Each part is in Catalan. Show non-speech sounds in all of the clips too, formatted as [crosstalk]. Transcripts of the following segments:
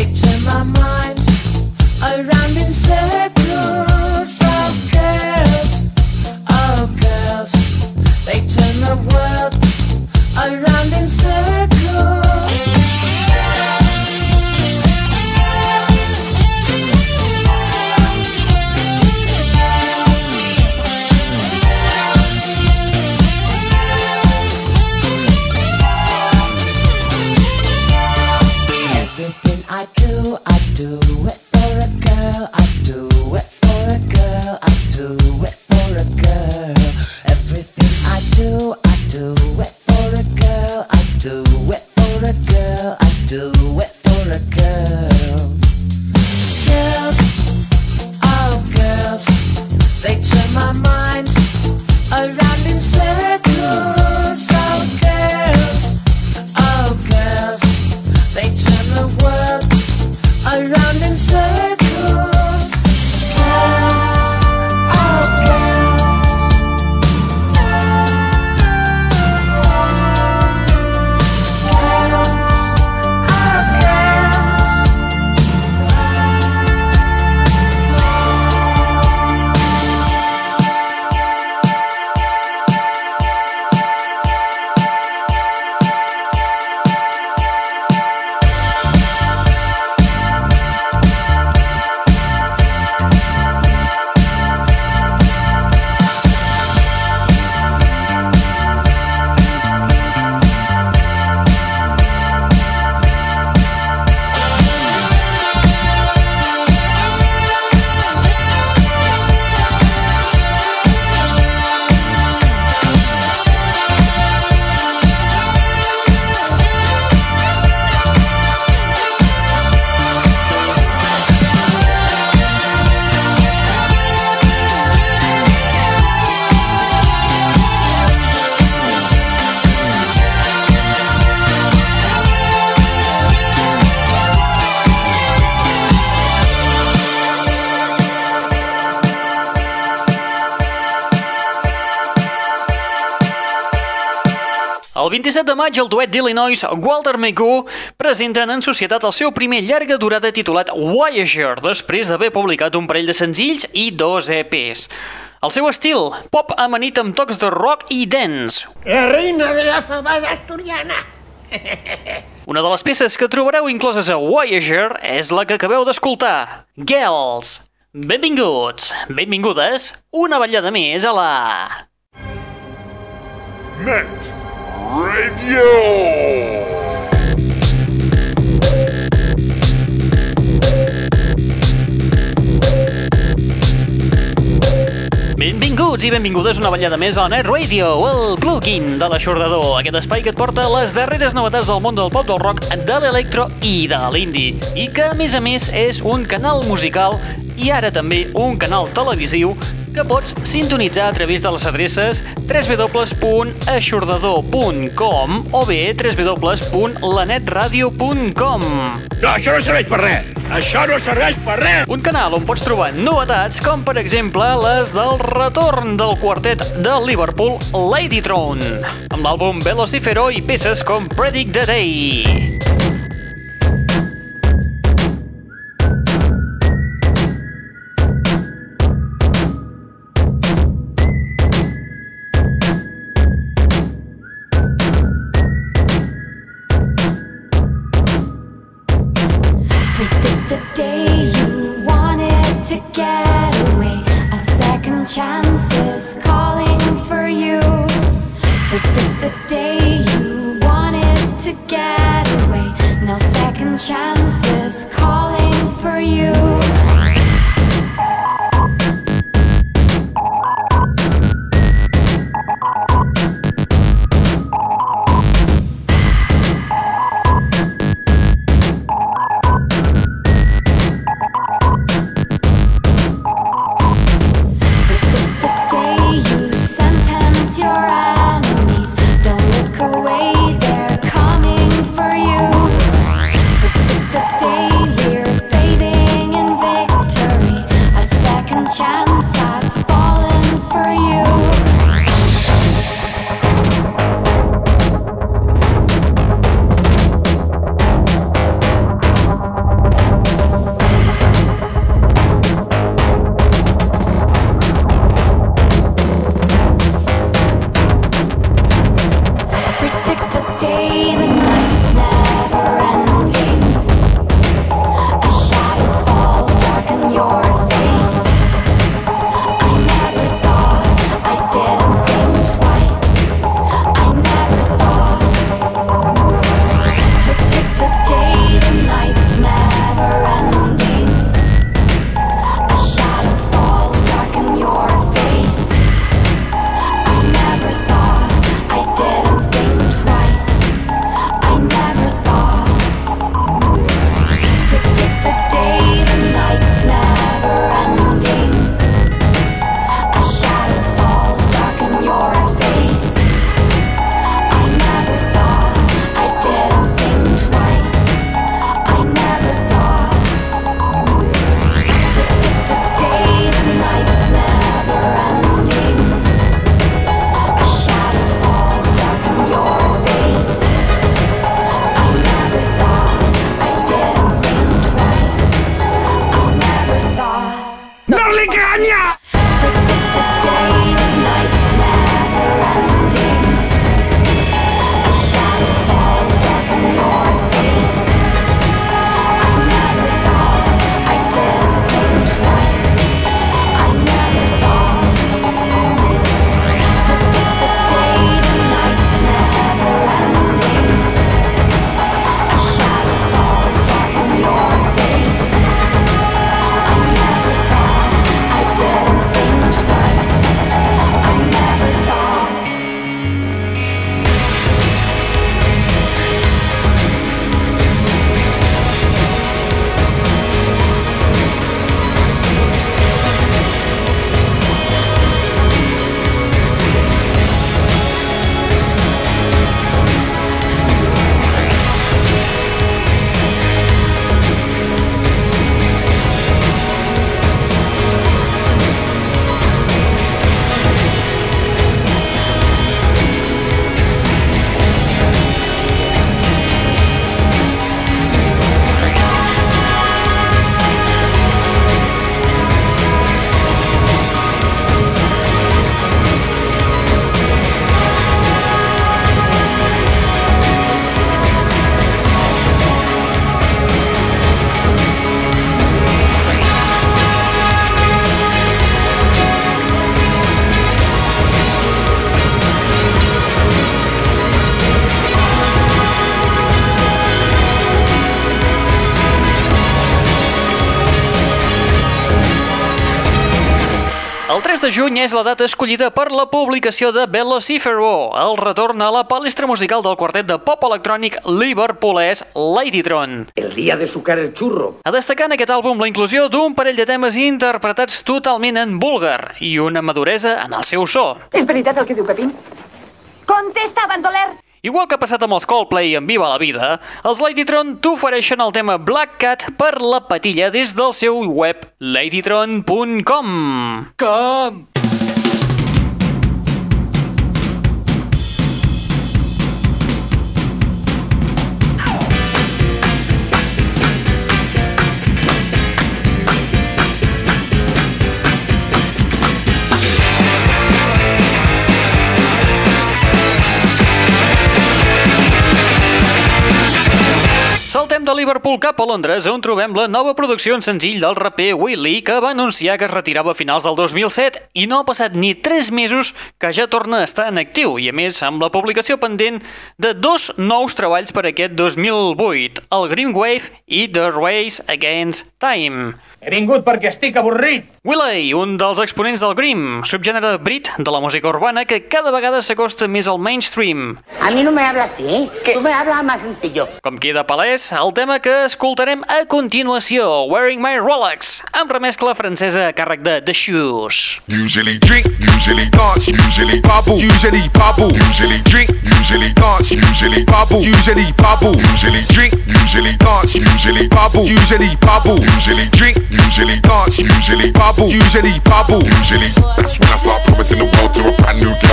they turn my mind around in circles. Around in 17 de maig, el duet d'Illinois Walter McGoo presenten en societat el seu primer llarga durada titulat Voyager, després d'haver publicat un parell de senzills i dos EPs. El seu estil, pop amanit amb tocs de rock i dance. La reina de la fabada asturiana. [laughs] Una de les peces que trobareu incloses a Voyager és la que acabeu d'escoltar, Girls. Benvinguts, benvingudes, una ballada més a la... Net Radio. Benvinguts i benvingudes una ballada més a Net Radio, el plugin de l'aixordador, aquest espai que et porta les darreres novetats del món del pop, del rock, de l'electro i de l'indie, i que a més a més és un canal musical i ara també un canal televisiu que pots sintonitzar a través de les adreces www.aixordador.com o bé www.lanetradio.com No, això no serveix per res. Això no serveix per res. un canal on pots trobar novetats com per exemple les del retorn del quartet de Liverpool Lady Throne amb l'àlbum Velocifero i peces com Predict the Day. juny és la data escollida per la publicació de Velocifero, el retorn a la palestra musical del quartet de pop electrònic liverpoolès Ladytron. El dia de sucar el xurro. A destacar en aquest àlbum la inclusió d'un parell de temes interpretats totalment en búlgar i una maduresa en el seu so. És veritat el que diu Pepín? Contesta, bandoler! Igual que ha passat amb els Coldplay i Viva la Vida, els Ladytron t'ofereixen el tema Black Cat per la patilla des del seu web ladytron.com. Com? Liverpool cap a Londres, on trobem la nova producció en senzill del raper Willy, que va anunciar que es retirava a finals del 2007 i no ha passat ni 3 mesos que ja torna a estar en actiu i, a més, amb la publicació pendent de dos nous treballs per aquest 2008, el Green Wave i The Race Against Time. He vingut perquè estic avorrit. Willey, un dels exponents del Grim, subgènere brit de la música urbana que cada vegada s'acosta més al mainstream. A mí no me habla así, ¿eh? Tú me hablas más sencillo. Com queda palès, el tema que escoltarem a continuació, Wearing My Rolex, amb remescla francesa a càrrec de The Shoes. Usually drink, usually dance, usually bubble, usually bubble, usually drink, usually dance, usually bubble, usually bubble, usually drink, usually dance, usually bubble, usually bubble, usually drink, usually dance, usually bubble, usually bubble, usually. That's when I start promising the world to a brand new girl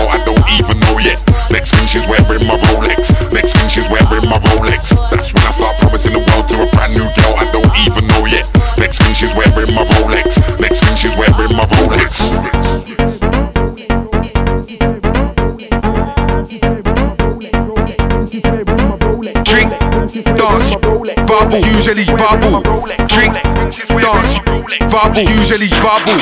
usually bubble. Drink, dance, bubble, usually bubble.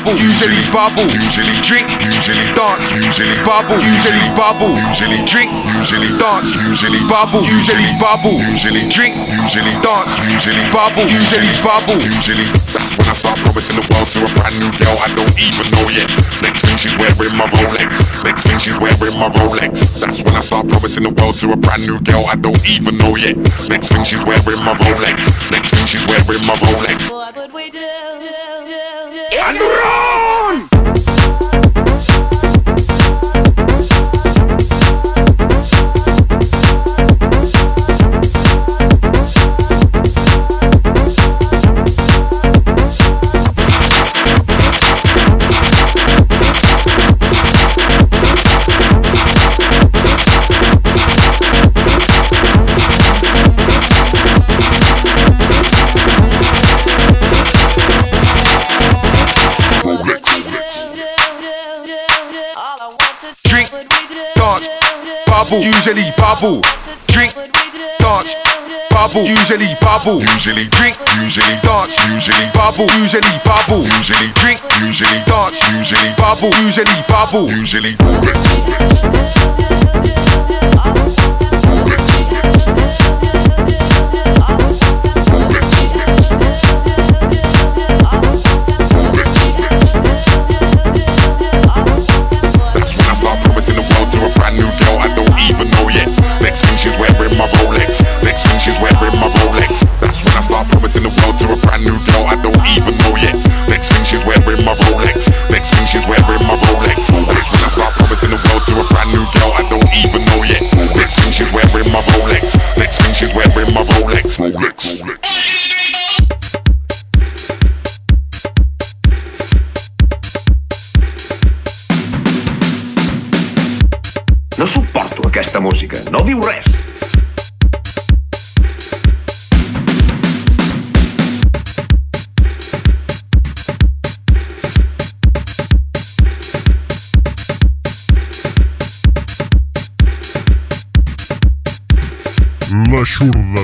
Bubble, usually bubble, usually drink, usually dance, usually bubble, usually bubble, usually drink, usually dance, usually bubble, usually bubble, usually drink, usually dance, usually bubble, usually bubble, usually. That's when I start promising the world to a brand new girl I don't even know yet. Next thing she's wearing my Rolex. Next thing she's wearing my Rolex. That's when I start promising the world to a brand new girl I don't even know yet. Next thing she's wearing my Rolex. Next thing she's wearing my Rolex. What would we do? Drink, bubble, usually bubble. Drink, dance, bubble, usually bubble. Usually drink, usually dance, usually bubble, usually bubble. Usually drink, usually dance, usually bubble, usually bubble. Usually.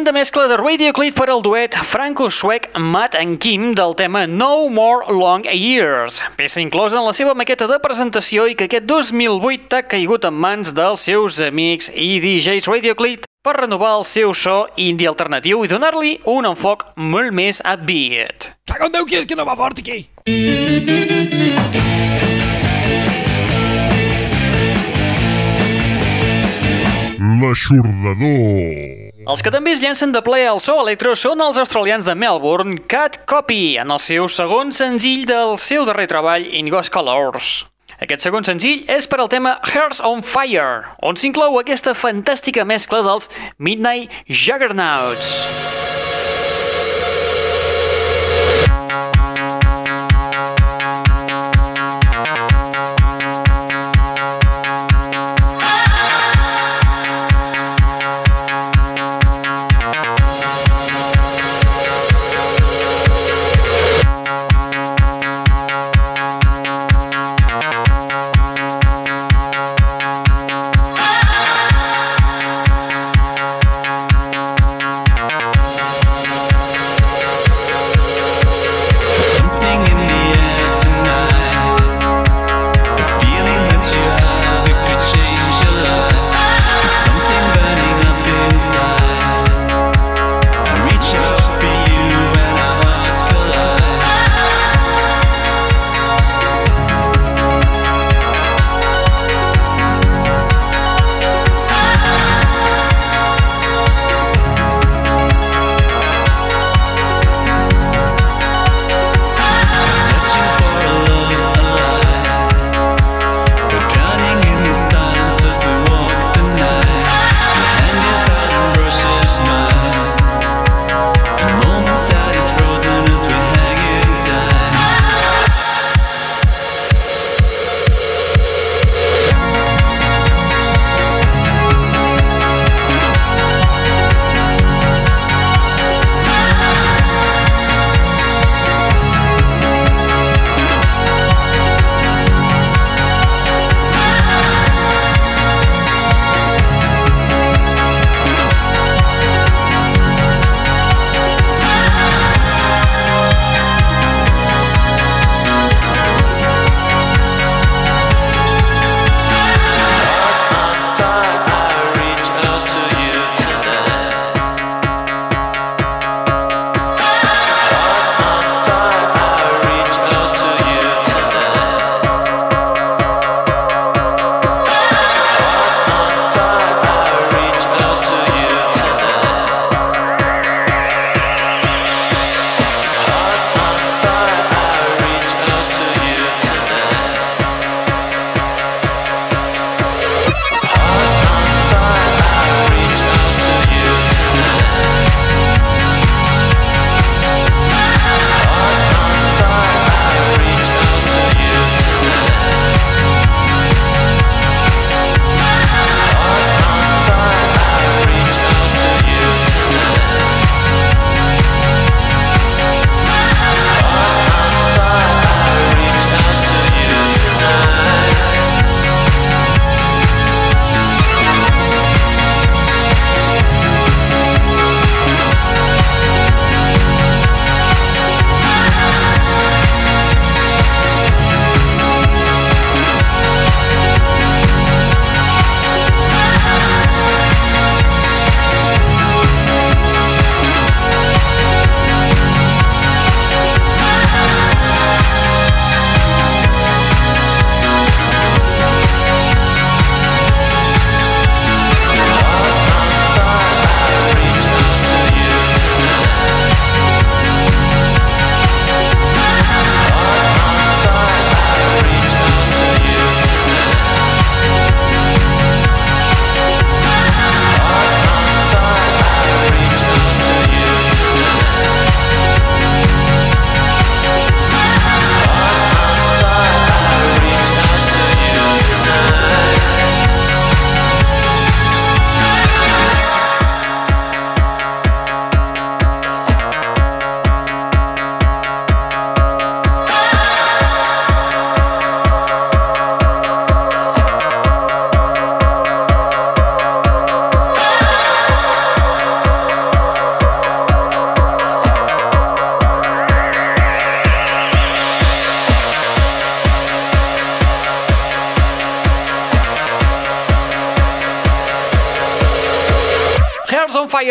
Tremenda mescla de Radioclip per al duet franco-suec Matt and Kim del tema No More Long Years, peça inclosa en la seva maqueta de presentació i que aquest 2008 ha caigut en mans dels seus amics i DJs Radioclip per renovar el seu so indie alternatiu i donar-li un enfoc molt més upbeat. Cago en Déu, qui és que no va fort aquí? L'aixordador. Els que també es llencen de ple al so electro són els australians de Melbourne, Cat Copy, en el seu segon senzill del seu darrer treball, In Ghost Colors. Aquest segon senzill és per al tema Hearts on Fire, on s'inclou aquesta fantàstica mescla dels Midnight Juggernauts. Thank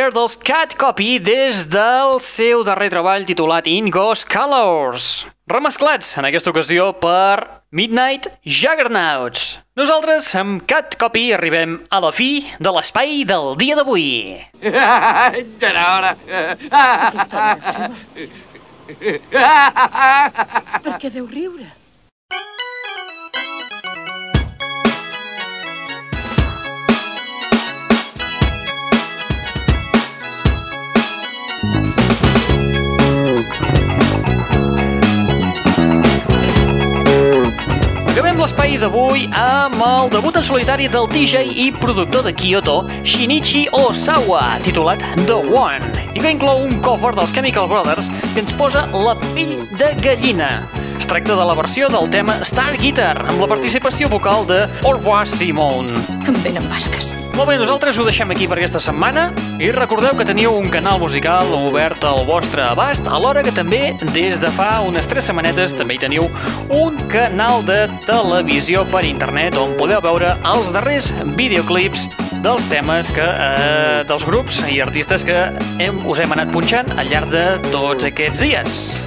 Fire dels Cat Copy des del seu darrer treball titulat In Ghost Colors, remesclats en aquesta ocasió per Midnight Juggernauts. Nosaltres, amb Cat Copy, arribem a la fi de l'espai del dia d'avui. [laughs] Ja era hora. Per què deu riure? L'espai d'avui amb el debut en solitari del DJ i productor de Kyoto, Shinichi Osawa, titulat The One, i que inclou un cover dels Chemical Brothers que ens posa la pell de gallina. Es tracta de la versió del tema Star Guitar, amb la participació vocal de Au revoir Simone. Em venen basques. Molt bé, nosaltres ho deixem aquí per aquesta setmana i recordeu que teniu un canal musical obert al vostre abast, alhora que també, des de fa unes tres setmanetes, també hi teniu un canal de televisió per internet on podeu veure els darrers videoclips dels temes que, eh, dels grups i artistes que hem, us hem anat punxant al llarg de tots aquests dies.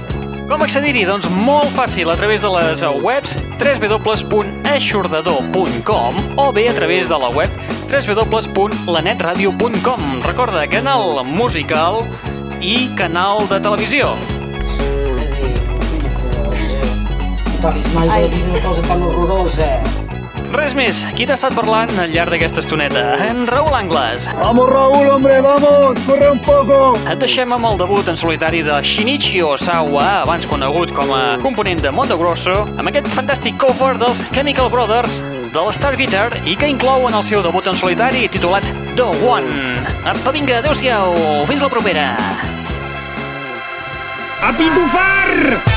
Com accedir-hi? Doncs molt fàcil, a través de les webs www.aixordador.com o bé a través de la web www.lanetradio.com Recorda, canal musical i canal de televisió. Vist mai de dir una cosa tan horrorosa. Res més, qui t'ha estat parlant al llarg d'aquesta estoneta? En Raül Angles. Vamos, Raúl, hombre, vamos, corre un poco. Et deixem amb el debut en solitari de Shinichi Osawa, abans conegut com a component de Mondo Grosso, amb aquest fantàstic cover dels Chemical Brothers de la Star Guitar i que inclou en el seu debut en solitari titulat The One. Apa, vinga, adeu-siau, fins la propera. A pitufar!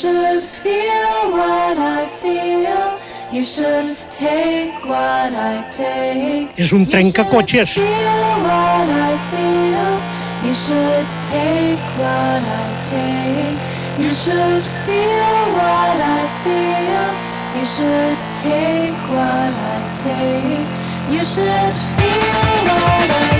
Should feel what I feel. You should take what I take. És un trencacotxes. Feel what I feel. You should take what I take. You should feel what I feel. You should take what I take. You should feel what I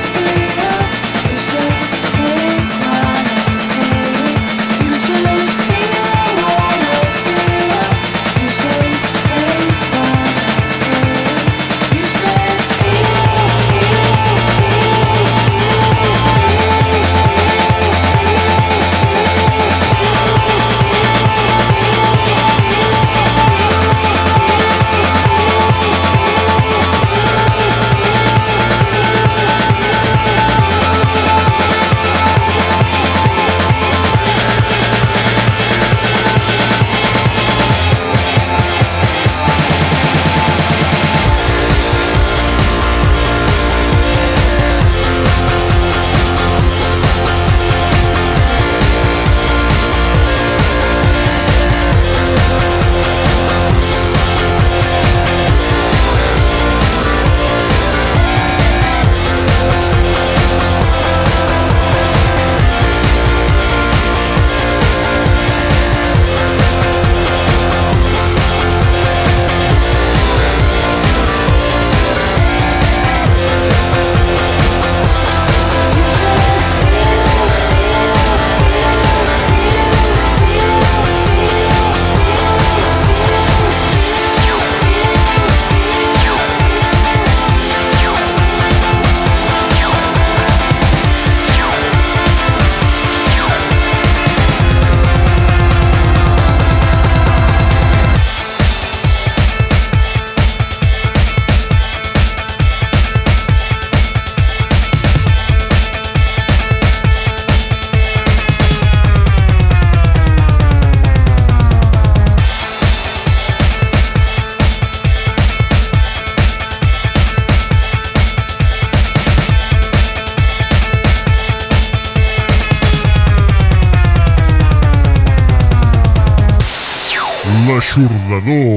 L'aixordador.